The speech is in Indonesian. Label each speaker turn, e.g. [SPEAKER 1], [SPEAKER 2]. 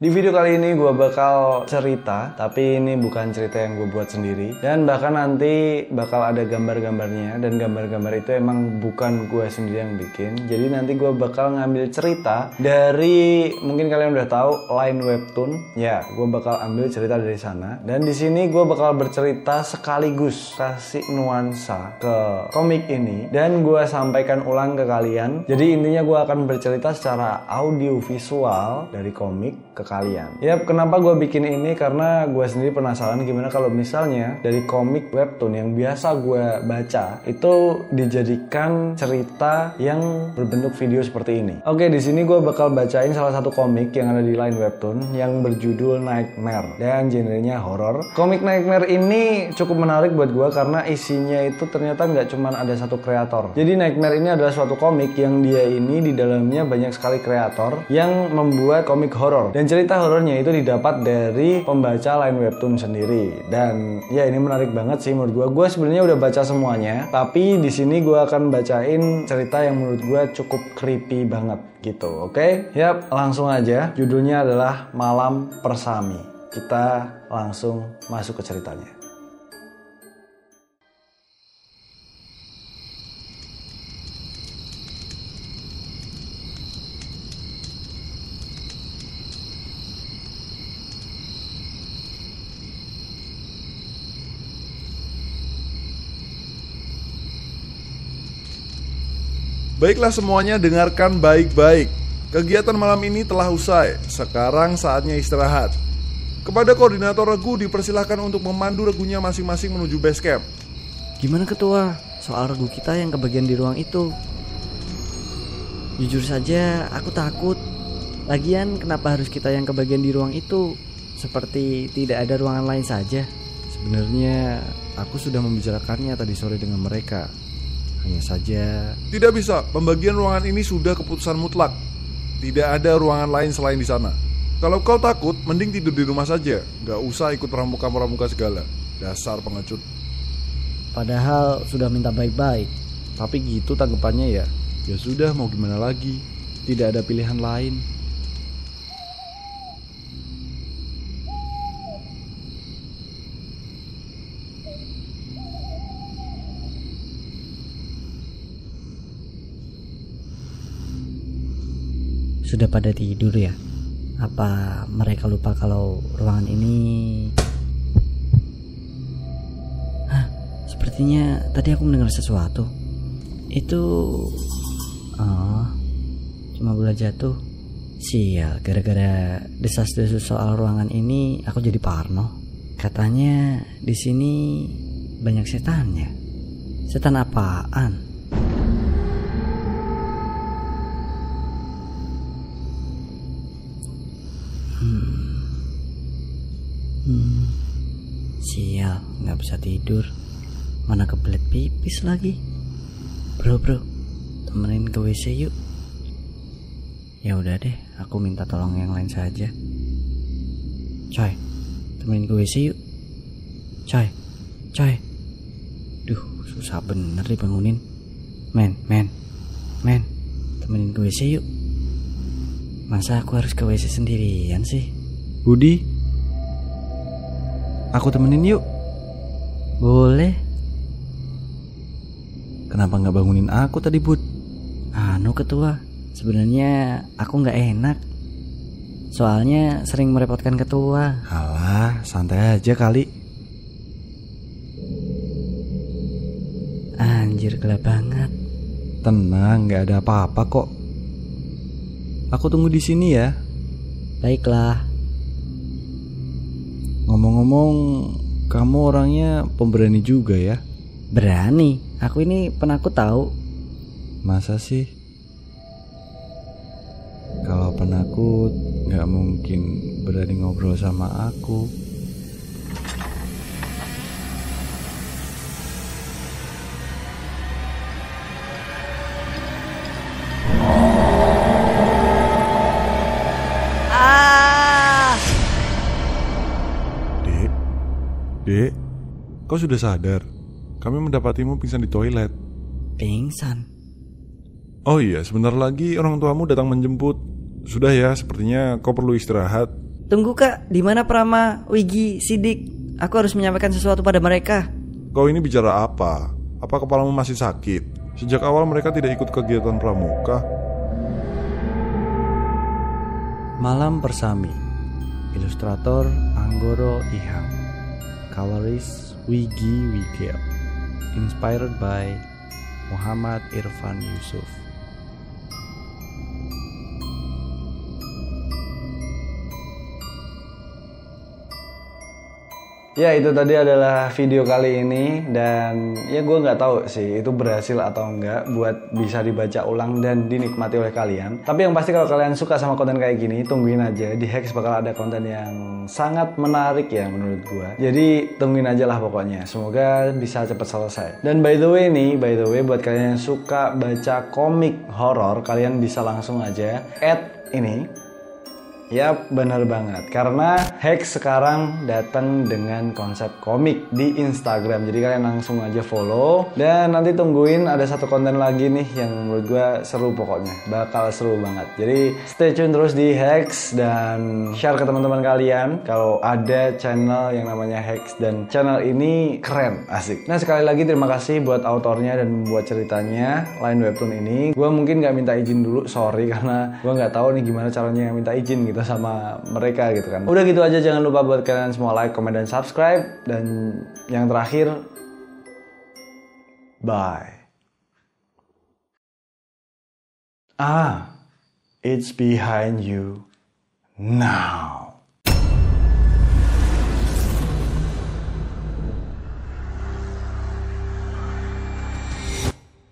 [SPEAKER 1] Di video kali ini gue bakal cerita, tapi ini bukan cerita yang gue buat sendiri. Dan bahkan nanti bakal ada gambar-gambarnya, dan gambar-gambar itu emang bukan gue sendiri yang bikin. Jadi nanti gue bakal ngambil cerita dari, mungkin kalian udah tahu, Line Webtoon. Ya, gue bakal ambil cerita dari sana. Dan di sini gue bakal bercerita sekaligus kasih nuansa ke komik ini. Dan gue sampaikan ulang ke kalian. Jadi intinya gue akan bercerita secara audio visual dari komik ke kalian. Yap, kenapa gue bikin ini? Karena gue sendiri penasaran gimana kalau misalnya dari komik webtoon yang biasa gue baca itu dijadikan cerita yang berbentuk video seperti ini. Oke, di sini gue bakal bacain salah satu komik yang ada di line webtoon yang berjudul Nightmare dan genrenya horror. Komik Nightmare ini cukup menarik buat gue karena isinya itu ternyata nggak cuma ada satu kreator. Jadi Nightmare ini adalah suatu komik yang dia ini di dalamnya banyak sekali kreator yang membuat komik horror dan cerita horornya itu didapat dari pembaca line webtoon sendiri. Dan ya ini menarik banget sih menurut gue gue sebenarnya udah baca semuanya tapi di sini gue akan bacain cerita yang menurut gue cukup creepy banget gitu oke? Okay? yap langsung aja. Judulnya adalah malam persami. Kita langsung masuk ke ceritanya
[SPEAKER 2] Baiklah semuanya dengarkan baik-baik. Kegiatan malam ini telah usai. Sekarang saatnya istirahat. Kepada koordinator regu dipersilahkan untuk memandu regunya masing-masing menuju base camp.
[SPEAKER 3] Gimana ketua? Soal regu kita yang kebagian di ruang itu. Jujur saja, aku takut. Lagian kenapa harus kita yang kebagian di ruang itu? Seperti tidak ada ruangan lain saja.
[SPEAKER 4] Sebenarnya aku sudah membicarakannya tadi sore dengan mereka. Hanya saja
[SPEAKER 2] Tidak bisa, pembagian ruangan ini sudah keputusan mutlak. Tidak ada ruangan lain selain di sana. Kalau kau takut, mending tidur di rumah saja. Gak usah ikut pramuka-pramuka segala. Dasar pengecut.
[SPEAKER 3] Padahal sudah minta baik-baik.
[SPEAKER 4] tapi gitu tanggapannya ya. Ya sudah mau gimana lagi? Tidak ada pilihan lain.
[SPEAKER 3] Sudah pada tidur ya? Apa mereka lupa kalau ruangan ini Hah, sepertinya tadi aku mendengar sesuatu. Itu Oh, cuma bola jatuh. Sial, gara-gara desas-desus soal ruangan ini aku jadi parno. Katanya di sini banyak setannya. Setan apaan? Bisa tidur. Mana kebelet pipis lagi. Bro, bro, temenin ke WC yuk. Ya udah deh, aku minta tolong yang lain saja. Coy, temenin ke WC yuk. Coy, coy. Duh, susah bener dibangunin. Men, men, men, temenin ke WC yuk. Masa aku harus ke WC sendirian sih?
[SPEAKER 4] Budi, aku temenin yuk.
[SPEAKER 3] Boleh.
[SPEAKER 4] Kenapa nggak bangunin aku tadi, Bud?
[SPEAKER 3] Anu ketua, sebenarnya aku nggak enak. Soalnya sering merepotkan ketua.
[SPEAKER 4] Alah, santai aja kali.
[SPEAKER 3] Anjir gelap banget.
[SPEAKER 4] Tenang, nggak ada apa-apa kok. Aku tunggu di sini ya.
[SPEAKER 3] Baiklah,
[SPEAKER 4] Ngomong-ngomong, kamu orangnya pemberani juga ya?
[SPEAKER 3] berani. Aku ini penakut tahu.
[SPEAKER 4] Masa sih? Kalau penakut, nggak mungkin berani ngobrol sama aku.
[SPEAKER 2] Dek, kau sudah sadar? Kami mendapatimu pingsan di toilet.
[SPEAKER 3] Pingsan.
[SPEAKER 2] Oh iya, sebentar lagi orang tuamu datang menjemput. Sudah ya, sepertinya kau perlu istirahat.
[SPEAKER 3] Tunggu kak, di mana Prama, Wigi, Sidik? Aku harus menyampaikan sesuatu pada mereka.
[SPEAKER 2] Kau ini bicara apa? Apa kepalamu masih sakit? Sejak awal mereka tidak ikut kegiatan pramuka.
[SPEAKER 4] Malam Persami Ilustrator Anggoro Ihang Coloris Wigi Wigel Inspired by Muhammad Irfan Yusuf
[SPEAKER 1] Ya itu tadi adalah video kali ini dan ya gue nggak tahu sih itu berhasil atau enggak buat bisa dibaca ulang dan dinikmati oleh kalian. Tapi yang pasti kalau kalian suka sama konten kayak gini tungguin aja di Hex bakal ada konten yang sangat menarik ya menurut gue. Jadi tungguin aja lah pokoknya. Semoga bisa cepat selesai. Dan by the way nih, by the way buat kalian yang suka baca komik horor kalian bisa langsung aja add ini Yap, bener banget. Karena Hex sekarang datang dengan konsep komik di Instagram. Jadi kalian langsung aja follow. Dan nanti tungguin ada satu konten lagi nih yang menurut gue seru pokoknya. Bakal seru banget. Jadi stay tune terus di Hex dan share ke teman-teman kalian. Kalau ada channel yang namanya Hex dan channel ini keren, asik. Nah sekali lagi terima kasih buat autornya dan membuat ceritanya Line Webtoon ini. Gue mungkin nggak minta izin dulu, sorry karena gue nggak tahu nih gimana caranya minta izin gitu sama mereka gitu kan. Udah gitu aja jangan lupa buat kalian semua like, comment dan subscribe dan yang terakhir bye. Ah, it's behind you now.